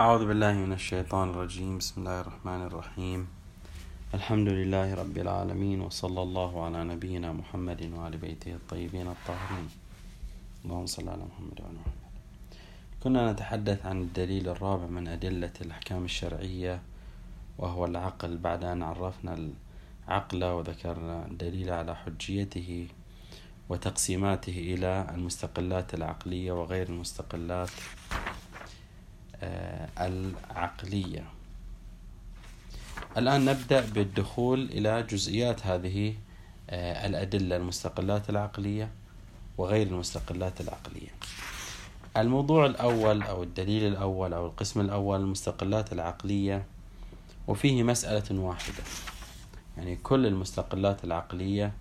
أعوذ بالله من الشيطان الرجيم. بسم الله الرحمن الرحيم. الحمد لله رب العالمين وصلى الله على نبينا محمد وعلى بيته الطيبين الطاهرين. اللهم صل على محمد وعلى محمد. كنا نتحدث عن الدليل الرابع من أدلة الأحكام الشرعية وهو العقل. بعد أن عرفنا العقل وذكرنا الدليل على حجيته وتقسيماته إلى المستقلات العقلية وغير المستقلات العقلية. الآن نبدأ بالدخول إلى جزئيات هذه آه، الأدلة المستقلات العقلية وغير المستقلات العقلية. الموضوع الأول أو الدليل الأول أو القسم الأول المستقلات العقلية وفيه مسألة واحدة. يعني كل المستقلات العقلية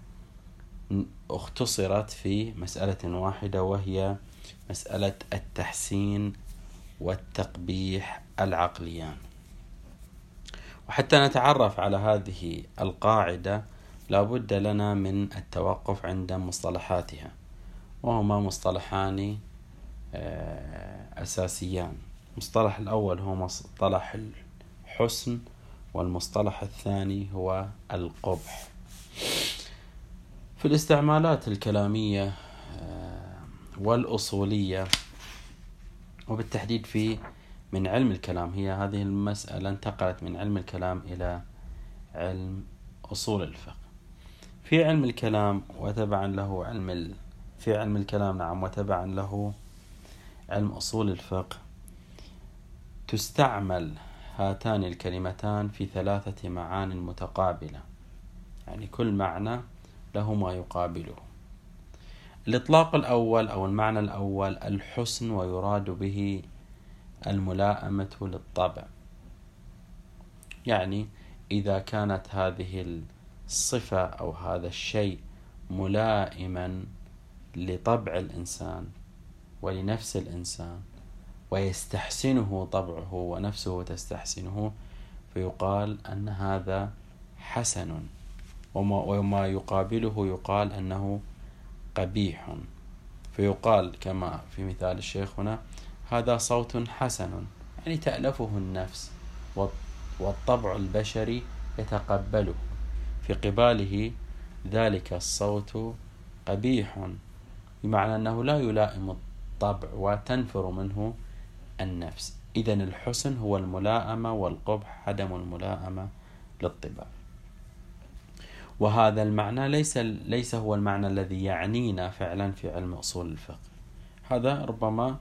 اختصرت في مسألة واحدة وهي مسألة التحسين والتقبيح العقليان. وحتى نتعرف على هذه القاعدة لابد لنا من التوقف عند مصطلحاتها وهما مصطلحان آه، أساسيان. المصطلح الأول هو مصطلح الحسن والمصطلح الثاني هو القبح. في الاستعمالات الكلامية آه، والأصولية وبالتحديد في من علم الكلام. هي هذه المسألة انتقلت من علم الكلام إلى علم أصول الفقه. في علم الكلام وتبعا له علم ال... في علم الكلام نعم وتبعا له علم أصول الفقه. تستعمل هاتان الكلمتان في ثلاثة معان متقابلة. يعني كل معنى له ما يقابله. الإطلاق الأول أو المعنى الأول الحسن ويراد به الملائمة للطبع. يعني إذا كانت هذه الصفة أو هذا الشيء ملائما لطبع الإنسان ولنفس الإنسان ويستحسنه طبعه ونفسه تستحسنه فيقال أن هذا حسن. وما يقابله يقال أنه قبيح. فيقال كما في مثال الشيخ هنا هذا صوت حسن يعني تألفه النفس والطبع البشري يتقبله. في قباله ذلك الصوت قبيح بمعنى أنه لا يلائم الطبع وتنفر منه النفس. إذا الحسن هو الملائمة والقبح عدم الملائمة للطباع. وهذا المعنى ليس ليس هو المعنى الذي يعنينا فعلا في علم أصول الفقه. هذا ربما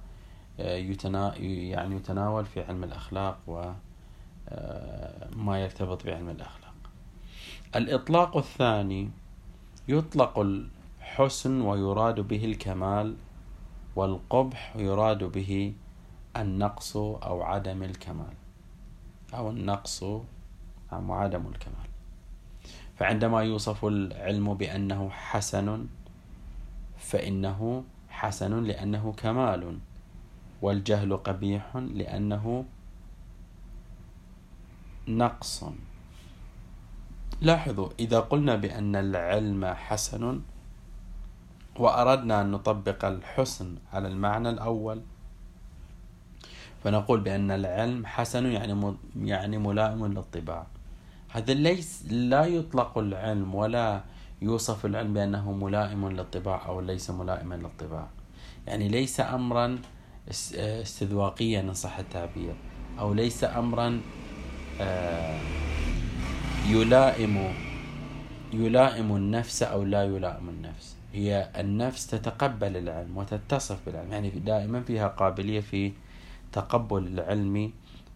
آه، يتنا يعني يتناول في علم الأخلاق وما آه، يرتبط بعلم الأخلاق. الإطلاق الثاني يطلق الحسن ويراد به الكمال والقبح يراد به النقص أو عدم الكمال. أو النقص أو عدم الكمال. فعندما يوصف العلم بأنه حسن فإنه حسن لأنه كمال والجهل قبيح لأنه نقص. لاحظوا إذا قلنا بأن العلم حسن وأردنا أن نطبق الحسن على المعنى الأول فنقول بأن العلم حسن يعني يعني ملائم للطباع. هذا ليس لا يطلق العلم ولا يوصف العلم بأنه ملائم للطباع أو ليس ملائما للطباع. يعني ليس أمرا استذواقيا إن صح التعبير أو ليس أمرا آه، يلائم يلائم النفس أو لا يلائم النفس. هي النفس تتقبل العلم وتتصف بالعلم. يعني دائما فيها قابلية في تقبل العلم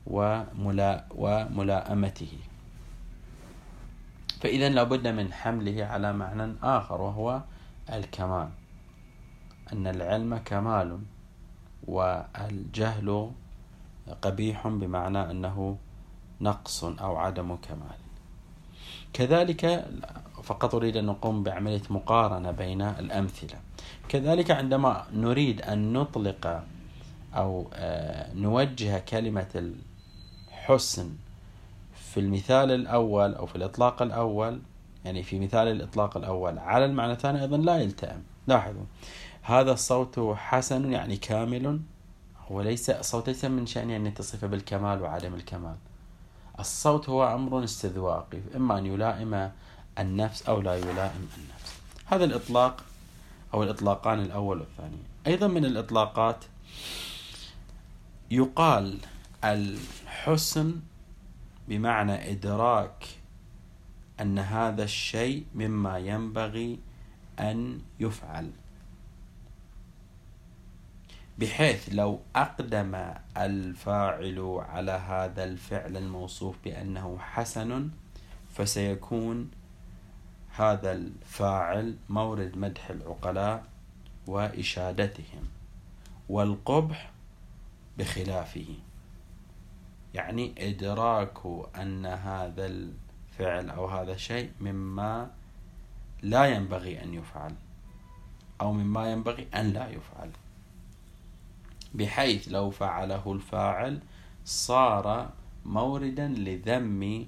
وملا وملائمته. فإذا لابد من حمله على معنى آخر وهو الكمال. أن العلم كمال والجهل قبيح بمعنى أنه نقص أو عدم كمال. كذلك فقط أريد أن نقوم بعملية مقارنة بين الأمثلة. كذلك عندما نريد أن نطلق أو آه، نوجه كلمة الحسن في المثال الأول أو في الإطلاق الأول يعني في مثال الإطلاق الأول. على المعنى الثاني أيضا لا يلتئم. لاحظوا هذا الصوت حسن يعني كامل هو ليس الصوت ليس من شأنه أن يتصف بالكمال وعدم الكمال. الصوت هو أمر استذواقي إما أن يلائم النفس أو لا يلائم النفس. هذا الإطلاق أو الإطلاقان الأول والثاني. أيضا من الإطلاقات يقال الحسن بمعنى إدراك أن هذا الشيء مما ينبغي أن يفعل. بحيث لو أقدم الفاعل على هذا الفعل الموصوف بأنه حسن فسيكون هذا الفاعل مورد مدح العقلاء وإشادتهم والقبح بخلافه. يعني إدراك أن هذا الفعل أو هذا الشيء مما لا ينبغي أن يفعل أو مما ينبغي أن لا يفعل. بحيث لو فعله الفاعل صار موردا لذم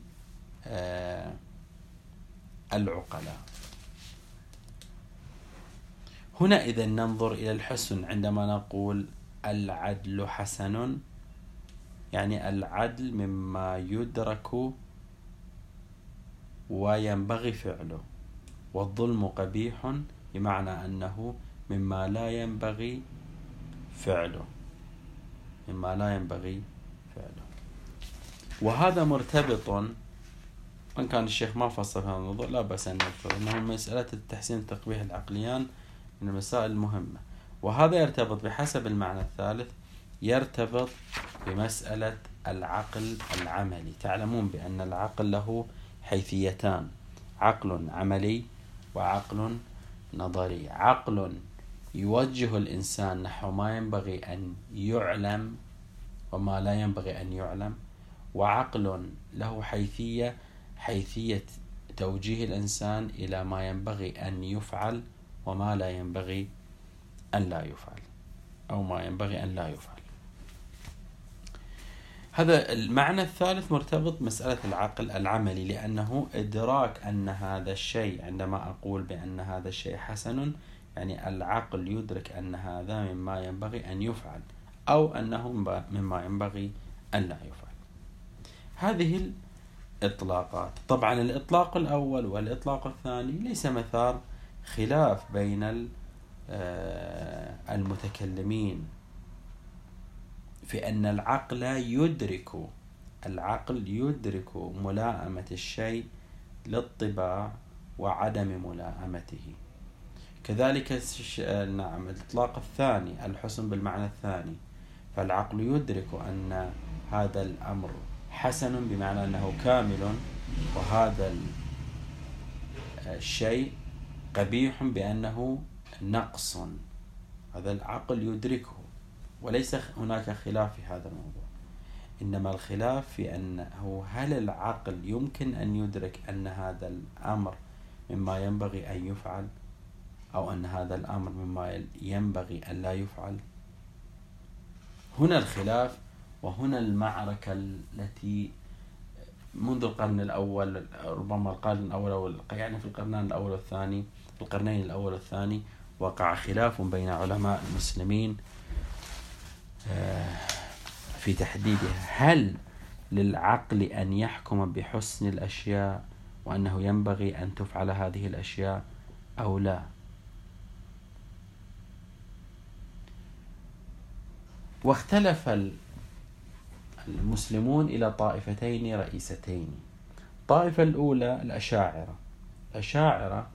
آه، العقلاء. هنا إذا ننظر إلى الحسن عندما نقول العدل حسن. يعني العدل مما يدرك وينبغي فعله. والظلم قبيح بمعنى أنه مما لا ينبغي فعله. مما لا ينبغي فعله. وهذا مرتبط وإن كان الشيخ ما فصل هذا الموضوع لا بأس أن نذكر أنه مسألة التحسين التقبيح العقليان من المسائل المهمة. وهذا يرتبط بحسب المعنى الثالث يرتبط بمسألة العقل العملي. تعلمون بأن العقل له حيثيتان. عقل عملي وعقل نظري. عقل يوجه الإنسان نحو ما ينبغي أن يعلم وما لا ينبغي أن يعلم. وعقل له حيثية حيثية توجيه الإنسان إلى ما ينبغي أن يفعل وما لا ينبغي أن لا يفعل. أو ما ينبغي أن لا يفعل. هذا المعنى الثالث مرتبط بمسألة العقل العملي لأنه إدراك أن هذا الشيء عندما أقول بأن هذا الشيء حسن يعني العقل يدرك أن هذا مما ينبغي أن يفعل أو أنه مما ينبغي أن لا يفعل. هذه الإطلاقات. طبعا الإطلاق الأول والإطلاق الثاني ليس مثار خلاف بين آه، المتكلمين. في أن العقل يدرك العقل يدرك ملائمة الشيء للطباع وعدم ملائمته. كذلك نعم الإطلاق الثاني الحسن بالمعنى الثاني. فالعقل يدرك أن هذا الأمر حسن بمعنى أنه كامل وهذا الشيء قبيح بأنه نقص. هذا العقل يدركه. وليس هناك خلاف في هذا الموضوع. إنما الخلاف في أنه هل العقل يمكن أن يدرك أن هذا الأمر مما ينبغي أن يفعل أو أن هذا الأمر مما ينبغي أن لا يفعل؟ هنا الخلاف وهنا المعركة التي منذ القرن الأول ربما القرن الأول أو يعني في القرنين الأول والثاني القرنين الأول والثاني وقع خلاف بين علماء المسلمين في تحديدها هل للعقل أن يحكم بحسن الأشياء وأنه ينبغي أن تفعل هذه الأشياء أو لا؟ واختلف المسلمون إلى طائفتين رئيستين. الطائفة الأولى الأشاعرة. الأشاعرة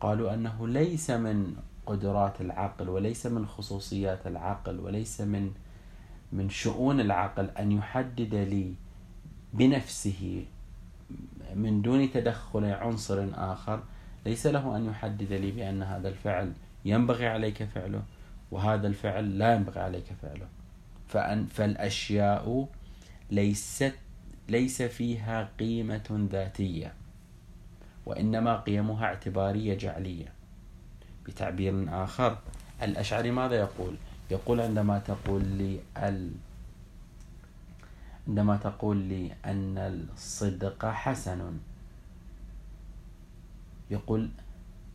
قالوا أنه ليس من قدرات العقل وليس من خصوصيات العقل وليس من من شؤون العقل أن يحدد لي بنفسه من دون تدخل عنصر آخر ليس له أن يحدد لي بأن هذا الفعل ينبغي عليك فعله وهذا الفعل لا ينبغي عليك فعله. فأن فالأشياء ليست ليس فيها قيمة ذاتية وإنما قيمها اعتبارية جعلية. بتعبير آخر الأشعري ماذا يقول؟ يقول عندما تقول لي ال عندما تقول لي أن الصدق حسن. يقول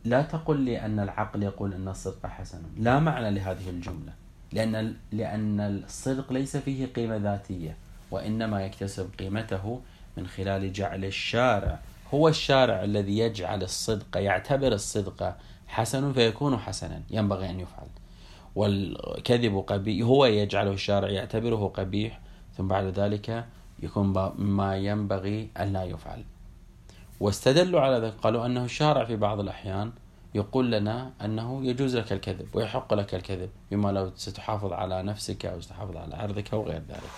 لا تقل لي أن العقل يقول أن الصدق حسن. لا معنى لهذه الجملة لأن لأن الصدق ليس فيه قيمة ذاتية وإنما يكتسب قيمته من خلال جعل الشارع. هو الشارع الذي يجعل الصدق يعتبر الصدق حسن فيكون حسنا ينبغي أن يفعل. والكذب قبيح هو يجعله الشارع يعتبره قبيح ثم بعد ذلك يكون ما ينبغي أن لا يفعل. واستدلوا على ذلك قالوا أنه الشارع في بعض الأحيان يقول لنا أنه يجوز لك الكذب ويحق لك الكذب بما لو ستحافظ على نفسك أو ستحافظ على عرضك أو غير ذلك.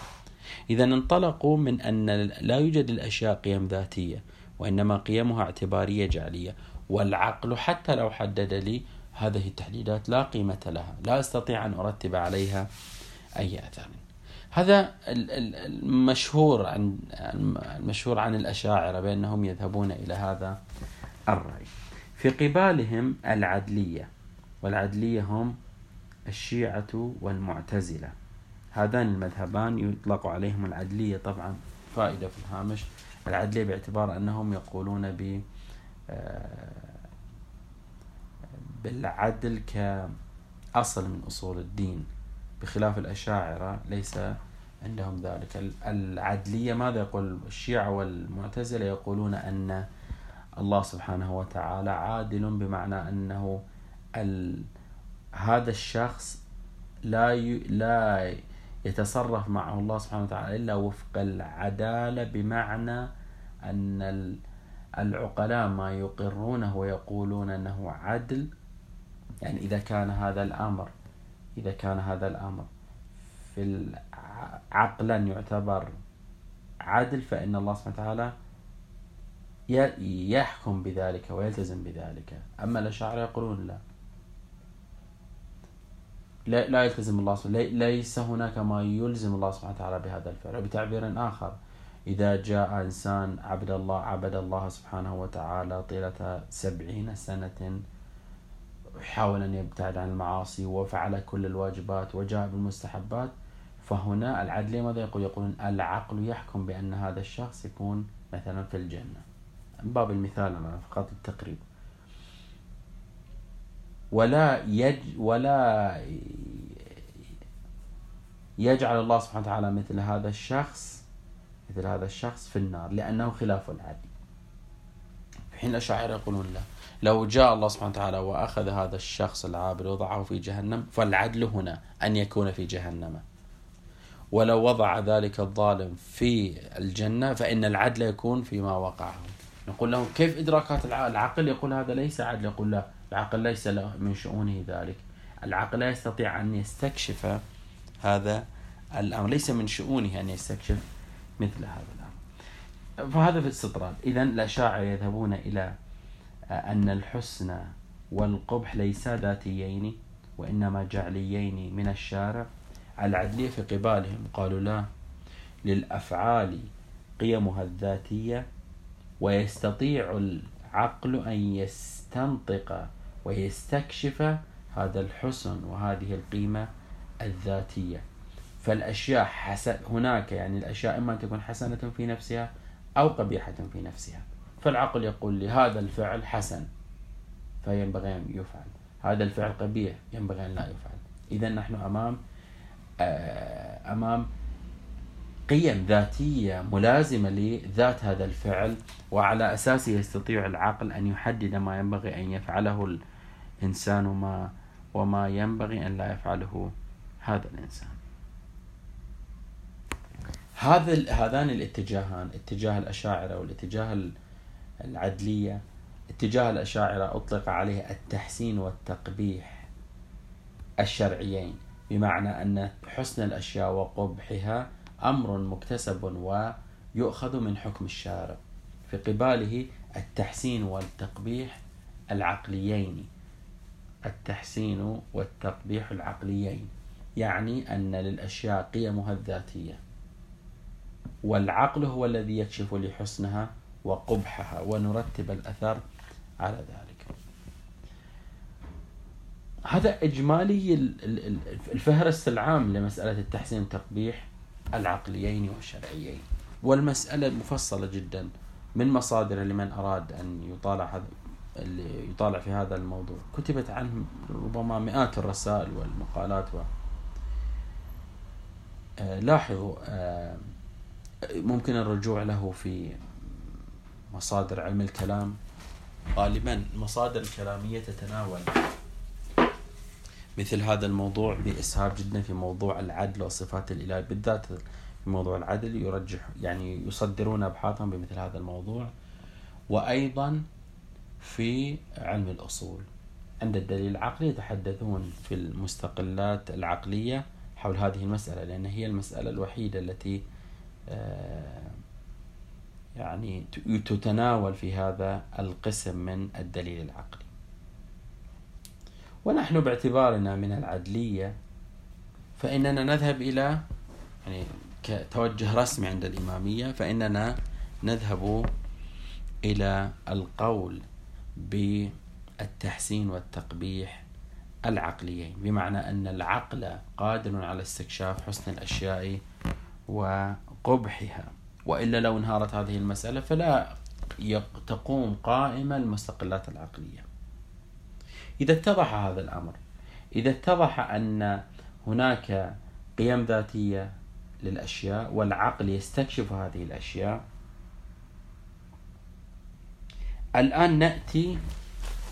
إذا انطلقوا من أن لا يوجد الأشياء قيم ذاتية وإنما قيمها اعتبارية جعلية والعقل حتى لو حدد لي هذه التحديدات لا قيمة لها لا أستطيع أن أرتب عليها أي أثر هذا المشهور عن المشهور عن الأشاعرة بأنهم يذهبون إلى هذا الرأي. في قبالهم العدلية والعدلية هم الشيعة والمعتزلة. هذان المذهبان يطلق عليهم العدلية طبعا فائدة في الهامش. العدلية باعتبار أنهم يقولون ب آه، بالعدل كأصل من أصول الدين. بخلاف الأشاعرة ليس عندهم ذلك. العدلية ماذا يقول؟ الشيعة والمعتزلة يقولون أن الله سبحانه وتعالى عادل بمعنى أنه ال... هذا الشخص لا ي... لا يتصرف معه الله سبحانه وتعالى إلا وفق العدالة بمعنى أن العقلاء ما يقرونه ويقولون أنه عدل. يعني إذا كان هذا الأمر إذا كان هذا الأمر في عقلا يعتبر عدل فإن الله سبحانه وتعالى يحكم بذلك ويلتزم بذلك. أما الأشاعرة يقولون لا. لا, لا يلتزم الله سبحانه ليس هناك ما يلزم الله سبحانه وتعالى بهذا الفعل. وبتعبير آخر إذا جاء إنسان عبد الله عبد الله سبحانه وتعالى طيلة سبعين سنة حاول أن يبتعد عن المعاصي وفعل كل الواجبات وجاء بالمستحبات فهنا العدل ماذا يقول؟ يقولون العقل يحكم بأن هذا الشخص يكون مثلا في الجنة. باب المثال أنا فقط التقريب. ولا يج ولا يجعل الله سبحانه وتعالى مثل هذا الشخص مثل هذا الشخص في النار لأنه خلاف العدل. في حين الأشاعرة يقولون لا. لو جاء الله سبحانه وتعالى وأخذ هذا الشخص العابر وضعه في جهنم فالعدل هنا أن يكون في جهنم. ولو وضع ذلك الظالم في الجنة فإن العدل يكون فيما وقعه. نقول له كيف إدراكات العقل يقول هذا ليس عدل. يقول لا العقل ليس له من شؤونه ذلك. العقل لا يستطيع أن يستكشف هذا الأمر ليس من شؤونه أن يستكشف مثل هذا الأمر. فهذا في الاستطراد. إذا الأشاعرة يذهبون إلى أن الحسن والقبح ليسا ذاتيين وإنما جعليين من الشارع. العدلية في قبالهم قالوا لا للأفعال قيمها الذاتية ويستطيع العقل أن يستنطق ويستكشف هذا الحسن وهذه القيمة الذاتية. فالأشياء حسن هناك يعني الأشياء إما أن تكون حسنة في نفسها أو قبيحة في نفسها. فالعقل يقول لي هذا الفعل حسن. فينبغي أن يفعل. هذا الفعل قبيح ينبغي أن لا يفعل. إذا نحن أمام آه، أمام قيم ذاتية ملازمة لذات هذا الفعل وعلى أساسه يستطيع العقل أن يحدد ما ينبغي أن يفعله الإنسان وما وما ينبغي أن لا يفعله هذا الإنسان. هذا هذان الاتجاهان اتجاه الأشاعرة والاتجاه العدلية اتجاه الأشاعرة أطلق عليه التحسين والتقبيح الشرعيين بمعنى أن حسن الأشياء وقبحها أمر مكتسب ويؤخذ من حكم الشارع في قباله التحسين والتقبيح العقليين. التحسين والتقبيح العقليين يعني أن للأشياء قيمها الذاتية والعقل هو الذي يكشف لحسنها وقبحها ونرتب الأثر على ذلك. هذا إجمالي الفهرس العام لمسألة التحسين والتقبيح العقليين والشرعيين. والمسألة مفصلة جدا من مصادر لمن أراد أن يطالع هذا يطالع في هذا الموضوع. كتبت عنه ربما مئات الرسائل والمقالات و لاحظوا ممكن الرجوع له في مصادر علم الكلام؟ غالبا المصادر الكلامية تتناول. مثل هذا الموضوع بإسهاب جدا في موضوع العدل وصفات الإله بالذات. في موضوع العدل يرجح يعني يصدرون أبحاثهم بمثل هذا الموضوع. وأيضا في علم الأصول. عند الدليل العقلي يتحدثون في المستقلات العقلية حول هذه المسألة لأن هي المسألة الوحيدة التي آه، يعني تتناول في هذا القسم من الدليل العقلي. ونحن باعتبارنا من العدلية فإننا نذهب إلى يعني كتوجه رسمي عند الإمامية فإننا نذهب إلى القول بالتحسين والتقبيح العقليين بمعنى أن العقل قادر على استكشاف حسن الأشياء وقبحها. وإلا لو انهارت هذه المسألة فلا تقوم قائمة المستقلات العقلية. إذا اتضح هذا الأمر إذا اتضح أن هناك قيم ذاتية للأشياء والعقل يستكشف هذه الأشياء الآن نأتي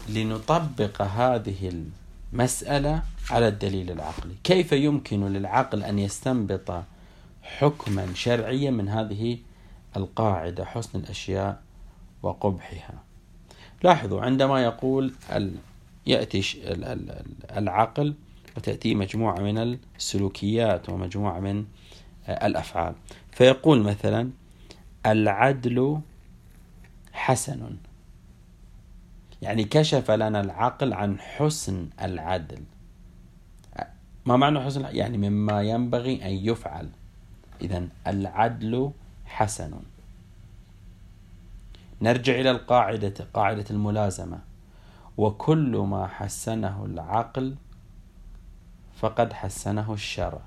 لنطبق هذه المسألة على الدليل العقلي. كيف يمكن للعقل أن يستنبط حكما شرعيا من هذه القاعدة حسن الأشياء وقبحها. لاحظوا عندما يقول يأتي العقل وتأتي مجموعة من السلوكيات ومجموعة من الأفعال. فيقول مثلا العدل حسن. يعني كشف لنا العقل عن حسن العدل. ما معنى حسن يعني مما ينبغي أن يفعل. إذا العدل حسن. نرجع إلى القاعدة قاعدة الملازمة. وكل ما حسنه العقل فقد حسنه الشرع.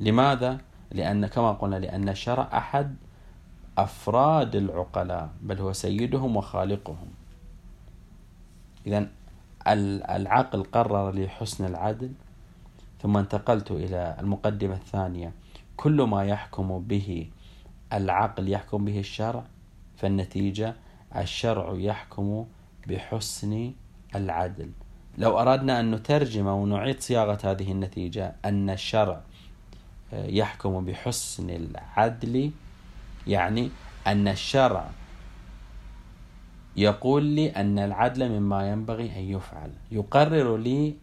لماذا؟ لأن كما قلنا لأن الشرع أحد أفراد العقلاء بل هو سيدهم وخالقهم. إذا العقل قرر لي حسن العدل ثم انتقلت إلى المقدمة الثانية. كل ما يحكم به العقل يحكم به الشرع فالنتيجة الشرع يحكم بحسن العدل. لو أردنا أن نترجم ونعيد صياغة هذه النتيجة أن الشرع آه، يحكم بحسن العدل يعني أن الشرع يقول لي أن العدل مما ينبغي أن يفعل. يقرر لي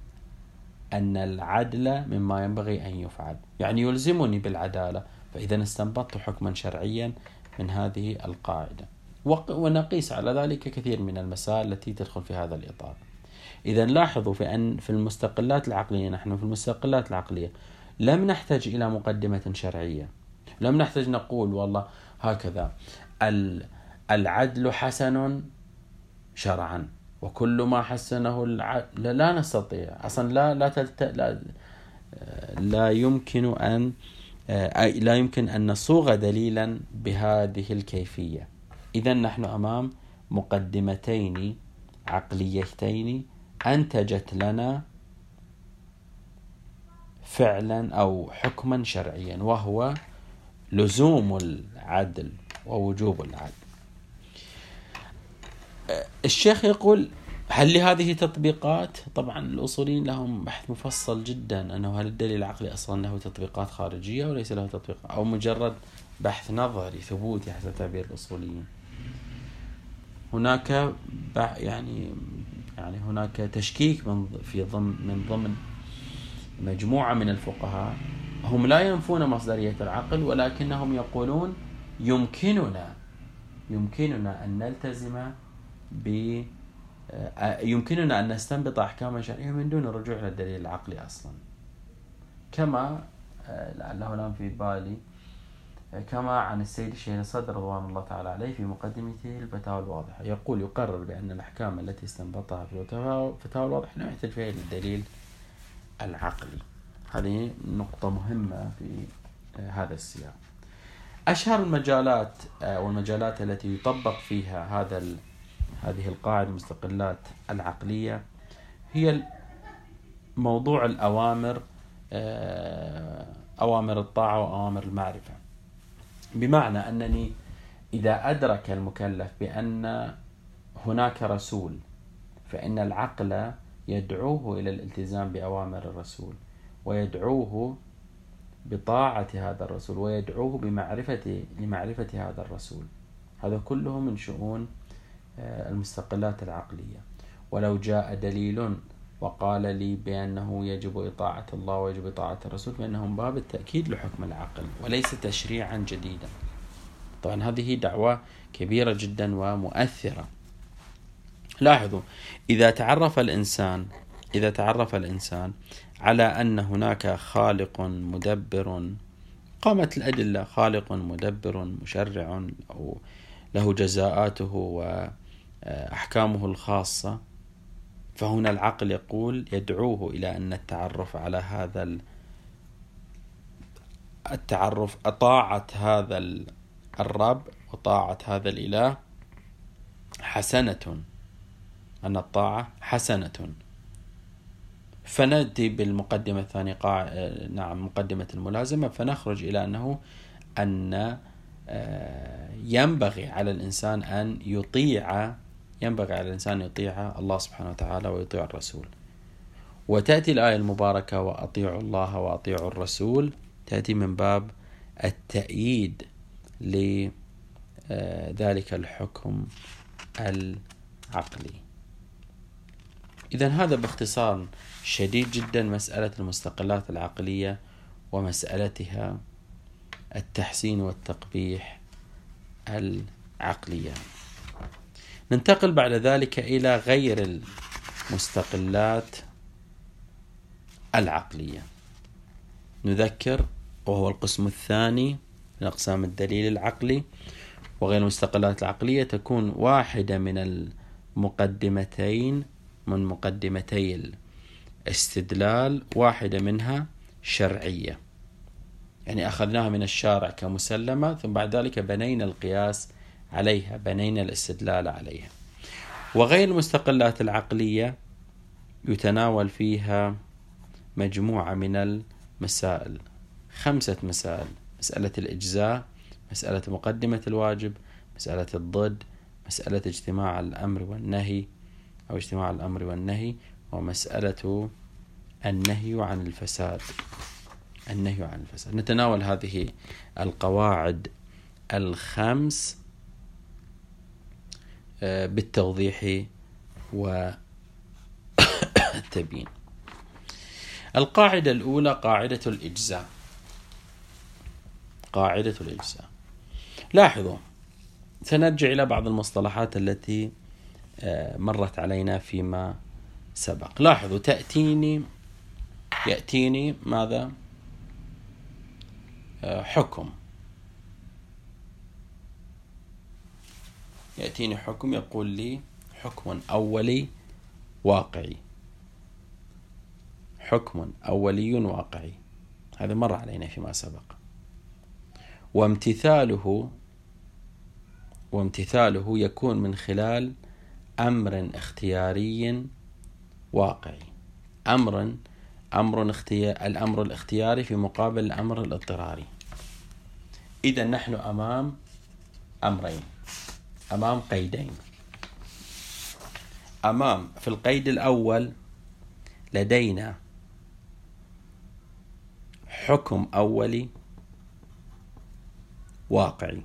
أن العدل مما ينبغي أن يفعل. يعني يلزمني بالعدالة فإذا استنبطت حكما شرعيا من هذه القاعدة. ونقيس على ذلك كثير من المسائل التي تدخل في هذا الإطار. إذا لاحظوا في أن في المستقلات العقلية نحن في المستقلات العقلية لم نحتاج إلى مقدمة شرعية. لم نحتاج نقول والله هكذا العدل حسن شرعا وكل ما حسنه العدل لا نستطيع. أصلا لا لا, تلت... لا لا يمكن أن لا يمكن أن نصوغ دليلا بهذه الكيفية. اذا نحن أمام مقدمتين عقليتين أنتجت لنا فعلا أو حكما شرعيا وهو لزوم العدل ووجوب العدل. الشيخ يقول هل لهذه تطبيقات؟ طبعا الأصوليين لهم بحث مفصل جدا أنه هل الدليل العقلي أصلا له تطبيقات خارجية وليس له تطبيقات أو مجرد بحث نظري ثبوتي حسب تعبير الأصوليين. هناك يعني يعني هناك تشكيك من في ضمن من ضمن مجموعة من الفقهاء هم لا ينفون مصدرية العقل ولكنهم يقولون يمكننا يمكننا أن نلتزم ب يمكننا أن نستنبط أحكاما شرعية من دون الرجوع إلى الدليل العقلي أصلا. كما آه، لعله الآن في بالي آه، كما عن السيد الشيخ صدر رضوان الله تعالى عليه في مقدمته الفتاوى الواضحة. يقول يقرر بأن الأحكام التي استنبطها في الفتاوى الواضحة لم يحتج فيها إلى الدليل العقلي. هذه نقطة مهمة في هذا السياق. أشهر المجالات والمجالات التي يطبق فيها هذا هذه القاعدة المستقلات العقلية. هي موضوع الأوامر آه، أوامر الطاعة وأوامر المعرفة. بمعنى أنني إذا أدرك المكلف بأن هناك رسول فإن العقل يدعوه إلى الالتزام بأوامر الرسول ويدعوه بطاعة هذا الرسول ويدعوه بمعرفة لمعرفة هذا الرسول. هذا كله من شؤون المستقلات العقلية. ولو جاء دليل وقال لي بأنه يجب إطاعة الله ويجب إطاعة الرسول فإنه من باب التأكيد لحكم العقل وليس تشريعا جديدا. طبعا هذه دعوة كبيرة جدا ومؤثرة. لاحظوا إذا تعرف الإنسان إذا تعرف الإنسان على أن هناك خالق مدبر قامت الأدلة خالق مدبر مشرع أو له جزاءاته وأحكامه الخاصة فهنا العقل يقول يدعوه إلى أن التعرف على هذا التعرف أطاعة هذا الرب وطاعة هذا الإله حسنة أن الطاعة حسنة. فنأتي بالمقدمة الثانية قاع... نعم مقدمة الملازمة. فنخرج إلى أنه أن آه، ينبغي على الإنسان أن يطيع ينبغي على الإنسان يطيع الله سبحانه وتعالى ويطيع الرسول. وتأتي الآية المباركة وأطيعوا الله وأطيعوا الرسول. تأتي من باب التأييد لذلك الحكم العقلي. إذا هذا باختصار شديد جدا مسألة المستقلات العقلية ومسألتها التحسين والتقبيح العقلية. ننتقل بعد ذلك إلى غير المستقلات العقلية. نذكر وهو القسم الثاني من أقسام الدليل العقلي. وغير المستقلات العقلية تكون واحدة من المقدمتين من مقدمتي الاستدلال واحدة منها شرعية. يعني أخذناها من الشارع كمسلمة ثم بعد ذلك بنينا القياس عليها بنينا الاستدلال عليها. وغير المستقلات العقلية يتناول فيها مجموعة من المسائل خمسة مسائل مسألة الإجزاء مسألة مقدمة الواجب مسألة الضد مسألة اجتماع الأمر والنهي أو اجتماع الأمر والنهي ومسألة النهي عن الفساد. النهي عن الفساد. نتناول هذه القواعد الخمس بالتوضيح والتبيين. القاعدة الأولى قاعدة الإجزاء. قاعدة الإجزاء. لاحظوا سنرجع إلى بعض المصطلحات التي آه، مرت علينا فيما سبق. لاحظوا تأتيني يأتيني ماذا؟ آه، حكم. يأتيني حكم يقول لي حكم أولي واقعي. حكم أولي واقعي. هذا مر علينا فيما سبق. وامتثاله وامتثاله يكون من خلال أمر اختياري واقعي. أمر أمر اختيار الأمر الاختياري في مقابل الأمر الاضطراري. إذا نحن أمام أمرين. أمام قيدين. أمام في القيد الأول لدينا حكم أولي واقعي.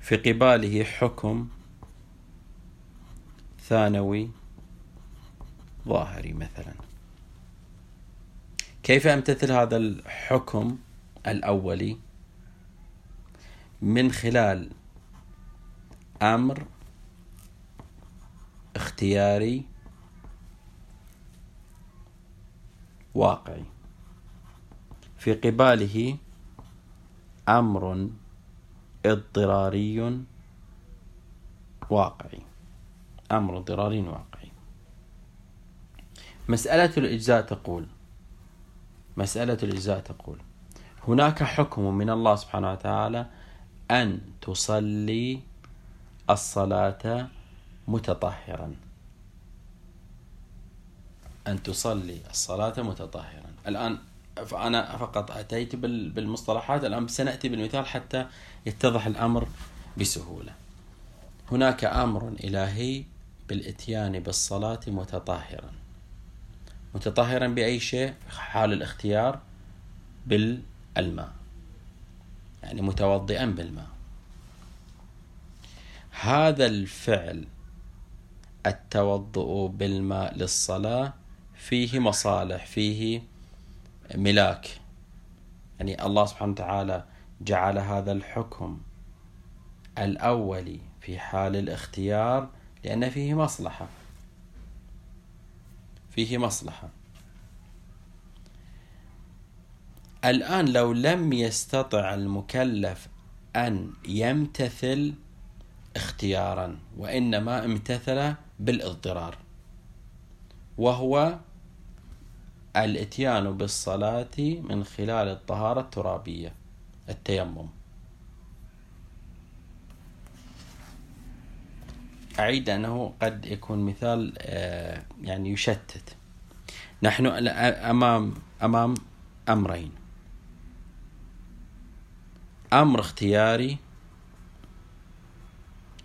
في قباله حكم ثانوي ظاهري مثلا. كيف امتثل هذا الحكم الأولي؟ من خلال أمر اختياري واقعي. في قباله أمر اضطراري واقعي. أمر اضطراري واقعي. مسألة الإجزاء تقول مسألة الإجزاء تقول هناك حكم من الله سبحانه وتعالى أن تصلي الصلاة متطهرا. أن تصلي الصلاة متطهرا. الآن فأنا فقط أتيت بالمصطلحات الآن سنأتي بالمثال حتى يتضح الأمر بسهولة. هناك أمر إلهي بالإتيان بالصلاة متطهرا. متطهرا بأي شيء؟ حال الاختيار بالماء. يعني متوضئا بالماء. هذا الفعل التوضؤ بالماء للصلاة فيه مصالح فيه ملاك. يعني الله سبحانه وتعالى جعل هذا الحكم الأولي في حال الاختيار لأن فيه مصلحة. فيه مصلحة. الآن لو لم يستطع المكلف أن يمتثل اختيارا وإنما امتثل بالاضطرار وهو الإتيان بالصلاة من خلال الطهارة الترابية التيمم. أعيد أنه قد يكون مثال آه، يعني يشتت. نحن أمام أمام أمرين. أمر اختياري.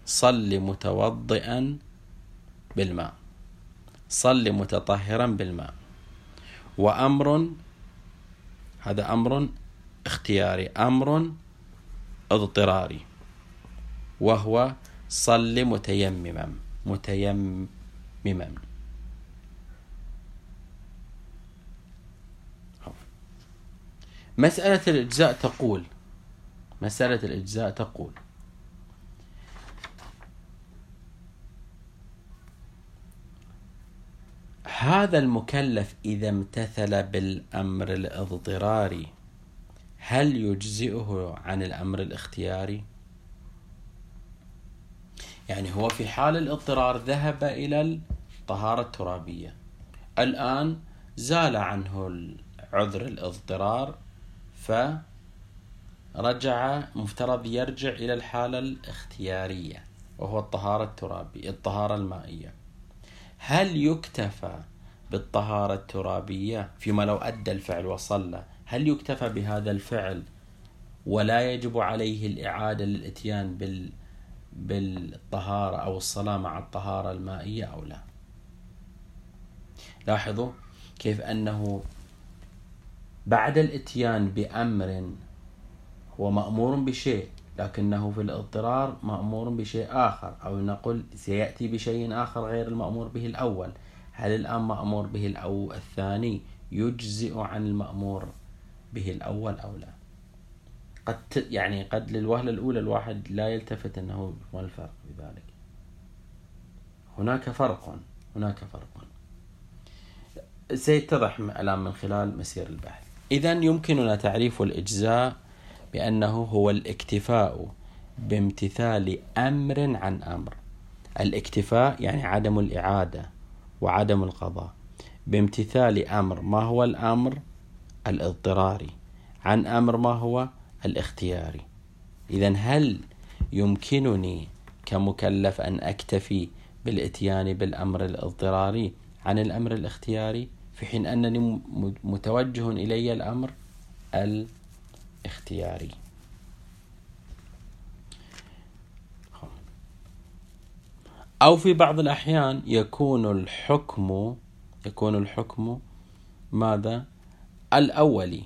صل متوضئا بالماء. صل متطهرا بالماء. وأمر هذا أمر اختياري. أمر اضطراري. وهو صل متيمما. متيمما. مسألة الإجزاء تقول مسألة الإجزاء تقول هذا المكلف إذا امتثل بالأمر الاضطراري هل يجزئه عن الأمر الاختياري؟ يعني هو في حال الاضطرار ذهب إلى الطهارة الترابية الآن زال عنه عذر الاضطرار فرجع مفترض يرجع إلى الحالة الاختيارية وهو الطهارة الترابية الطهارة المائية. هل يكتفى بالطهارة الترابية فيما لو أدى الفعل وصلى؟ هل يكتفى بهذا الفعل ولا يجب عليه الإعادة للإتيان بال بالطهارة أو الصلاة مع الطهارة المائية أو لا؟ لاحظوا كيف أنه بعد الإتيان بأمر هو مأمور بشيء لكنه في الاضطرار مأمور بشيء آخر أو نقول سيأتي بشيء آخر غير المأمور به الأول. هل الآن مأمور به الأو الثاني يجزئ عن المأمور به الأول أو لا؟ قد يعني قد للوهلة الأولى الواحد لا يلتفت أنه ما الفرق بذلك هناك فرق هناك فرق. سيتضح الآن من خلال مسير البحث. إذا يمكننا تعريف الإجزاء بأنه هو الاكتفاء بامتثال أمر عن أمر. الاكتفاء يعني عدم الإعادة وعدم القضاء. بامتثال أمر ما هو الأمر؟ الاضطراري. عن أمر ما هو؟ الاختياري. إذا هل يمكنني كمكلف أن أكتفي بالإتيان بالأمر الاضطراري عن الأمر الاختياري في حين أنني متوجه إلي الأمر؟ الاختياري أو في بعض الأحيان يكون الحكم يكون الحكم ماذا؟ الأولي.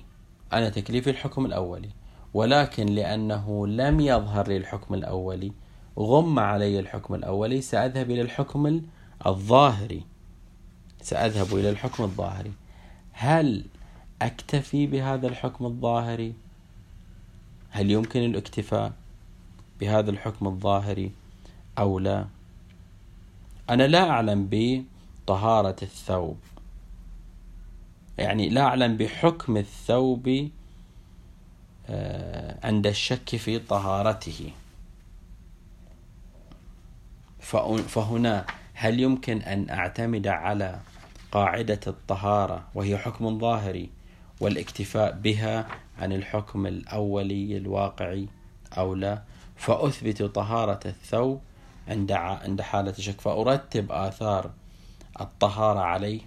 أنا تكليفي الحكم الأولي. ولكن لأنه لم يظهر لي الحكم الأولي غم علي الحكم الأولي سأذهب إلى الحكم الظاهري. سأذهب إلى الحكم الظاهري. هل أكتفي بهذا الحكم الظاهري؟ هل يمكن الاكتفاء بهذا الحكم الظاهري أو لا؟ أنا لا أعلم بطهارة الثوب. يعني لا أعلم بحكم الثوب آه، عند الشك في طهارته. فهنا هل يمكن أن أعتمد على قاعدة الطهارة وهي حكم ظاهري والاكتفاء بها عن الحكم الأولي الواقعي أو لا فأثبت طهارة الثوب عند عند حالة شك. فأرتب آثار الطهارة عليه.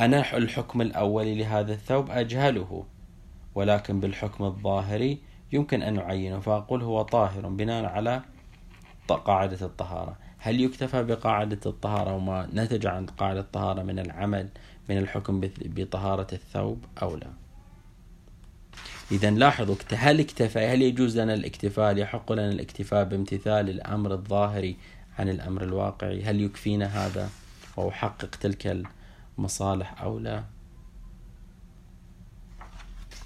أنا الحكم الأولي لهذا الثوب أجهله ولكن بالحكم الظاهري يمكن أن نعينه فأقول هو طاهر بناء على قاعدة الطهارة. هل يكتفى بقاعدة الطهارة وما نتج عن قاعدة الطهارة من العمل من الحكم بطهارة الثوب أو لا؟ إذا لاحظوا هل اكتفى هل يجوز لنا الاكتفاء؟ هل يحق لنا الاكتفاء بامتثال الأمر الظاهري عن الأمر الواقعي. هل يكفينا هذا وأحقق تلك المصالح أو لا؟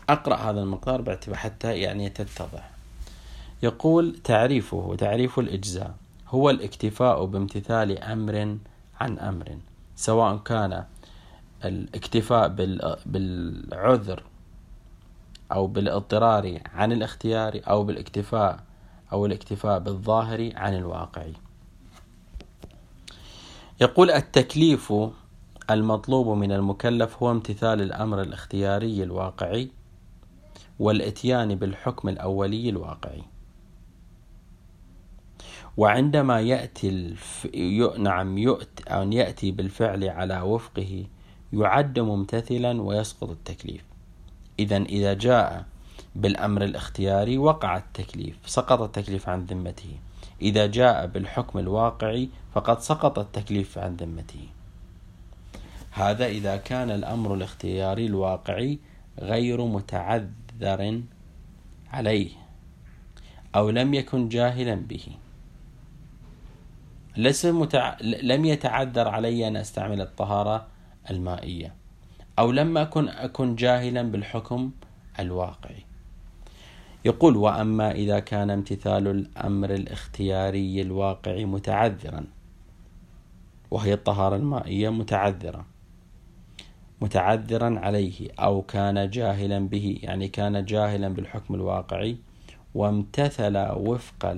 أقرأ هذا المقدار باعتبار حتى يعني تتضح. يقول تعريفه تعريف الإجزاء. هو الاكتفاء بامتثال أمر عن أمر سواء كان الاكتفاء بالعذر أو بالاضطرار عن الاختيار أو بالاكتفاء أو الاكتفاء بالظاهر عن الواقع. يقول التكليف المطلوب من المكلف هو امتثال الأمر الاختياري الواقعي والإتيان بالحكم الأولي الواقعي وعندما يأتي الف... نعم يؤت أن يأتي بالفعل على وفقه يعد ممتثلا ويسقط التكليف. إذا إذا جاء بالأمر الاختياري وقع التكليف سقط التكليف عن ذمته. إذا جاء بالحكم الواقعي فقد سقط التكليف عن ذمته. هذا إذا كان الأمر الاختياري الواقعي غير متعذر عليه أو لم يكن جاهلا به. ليس متع... لم يتعذر علي أن أستعمل الطهارة المائية. أو لم أكن أكن جاهلا بالحكم الواقعي يقول وأما إذا كان امتثال الأمر الاختياري الواقعي متعذرا وهي الطهارة المائية متعذرة متعذرا عليه أو كان جاهلا به يعني كان جاهلا بالحكم الواقعي وامتثل وفق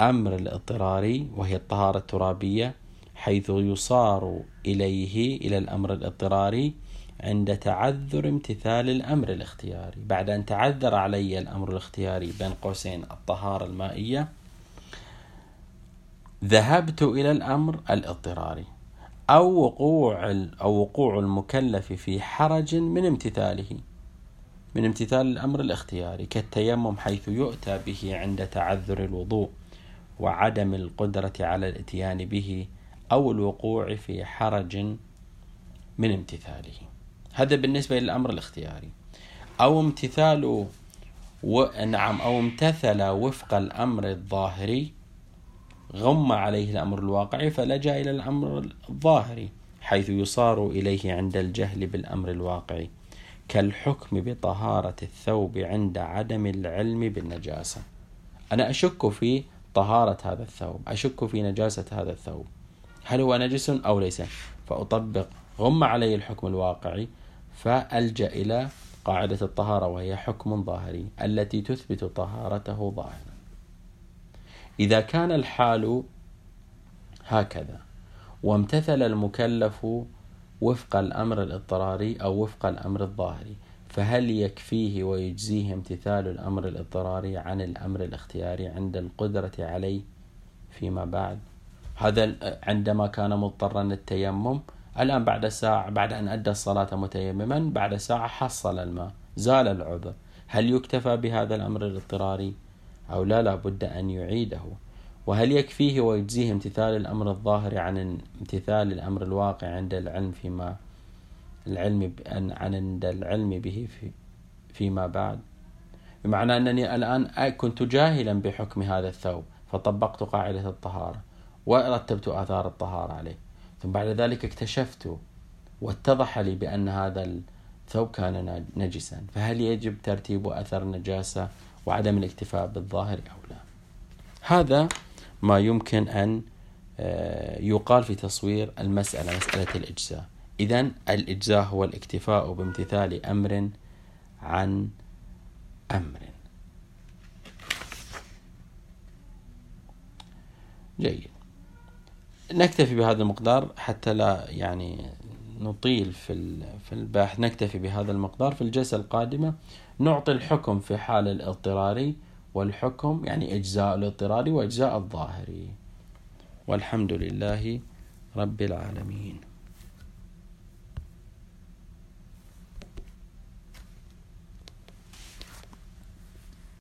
الأمر الاضطراري وهي الطهارة الترابية حيث يصار إليه إلى الأمر الاضطراري عند تعذر امتثال الأمر الاختياري. بعد أن تعذر علي الأمر الاختياري بين قوسين الطهارة المائية ذهبت إلى الأمر الاضطراري أو وقوع أو وقوع المكلف في حرج من امتثاله من امتثال الأمر الاختياري كالتيمم حيث يؤتى به عند تعذر الوضوء وعدم القدرة على الإتيان به أو الوقوع في حرج من امتثاله. هذا بالنسبة للأمر الاختياري. أو امتثال و... نعم أو امتثل وفق الأمر الظاهري غم عليه الأمر الواقعي فلجأ إلى الأمر الظاهري حيث يصار إليه عند الجهل بالأمر الواقعي كالحكم بطهارة الثوب عند عدم العلم بالنجاسة. أنا أشك في طهارة هذا الثوب أشك في نجاسة هذا الثوب. هل هو نجس أو ليس؟ فأطبق. غم علي الحكم الواقعي فألجأ إلى قاعدة الطهارة وهي حكم ظاهري التي تثبت طهارته ظاهرا. إذا كان الحال هكذا وامتثل المكلف وفق الأمر الاضطراري أو وفق الأمر الظاهري فهل يكفيه ويجزيه امتثال الأمر الاضطراري عن الأمر الاختياري عند القدرة عليه فيما بعد؟ هذا عندما كان مضطرا للتيمم الآن بعد ساعة بعد أن أدى الصلاة متيمما بعد ساعة حصل الماء زال العذر. هل يكتفى بهذا الأمر الاضطراري؟ أو لا لا بد أن يعيده. وهل يكفيه ويجزيه امتثال الأمر الظاهر عن امتثال الأمر الواقع عند العلم فيما العلم عن عند العلم به في فيما بعد؟ بمعنى أنني الآن كنت جاهلا بحكم هذا الثوب فطبقت قاعدة الطهارة. ورتبت آثار الطهارة عليه. ثم بعد ذلك اكتشفت واتضح لي بأن هذا الثوب كان نجسا. فهل يجب ترتيب أثر النجاسة وعدم الاكتفاء بالظاهر أو لا؟ هذا ما يمكن أن آه، يقال في تصوير المسألة مسألة الإجزاء. إذا الإجزاء هو الاكتفاء بامتثال أمر عن أمر. جيد. نكتفي بهذا المقدار حتى لا يعني نطيل في في البحث نكتفي بهذا المقدار في الجلسة القادمة. نعطي الحكم في حال الاضطراري والحكم يعني إجزاء الاضطراري وإجزاء الظاهري. والحمد لله رب العالمين.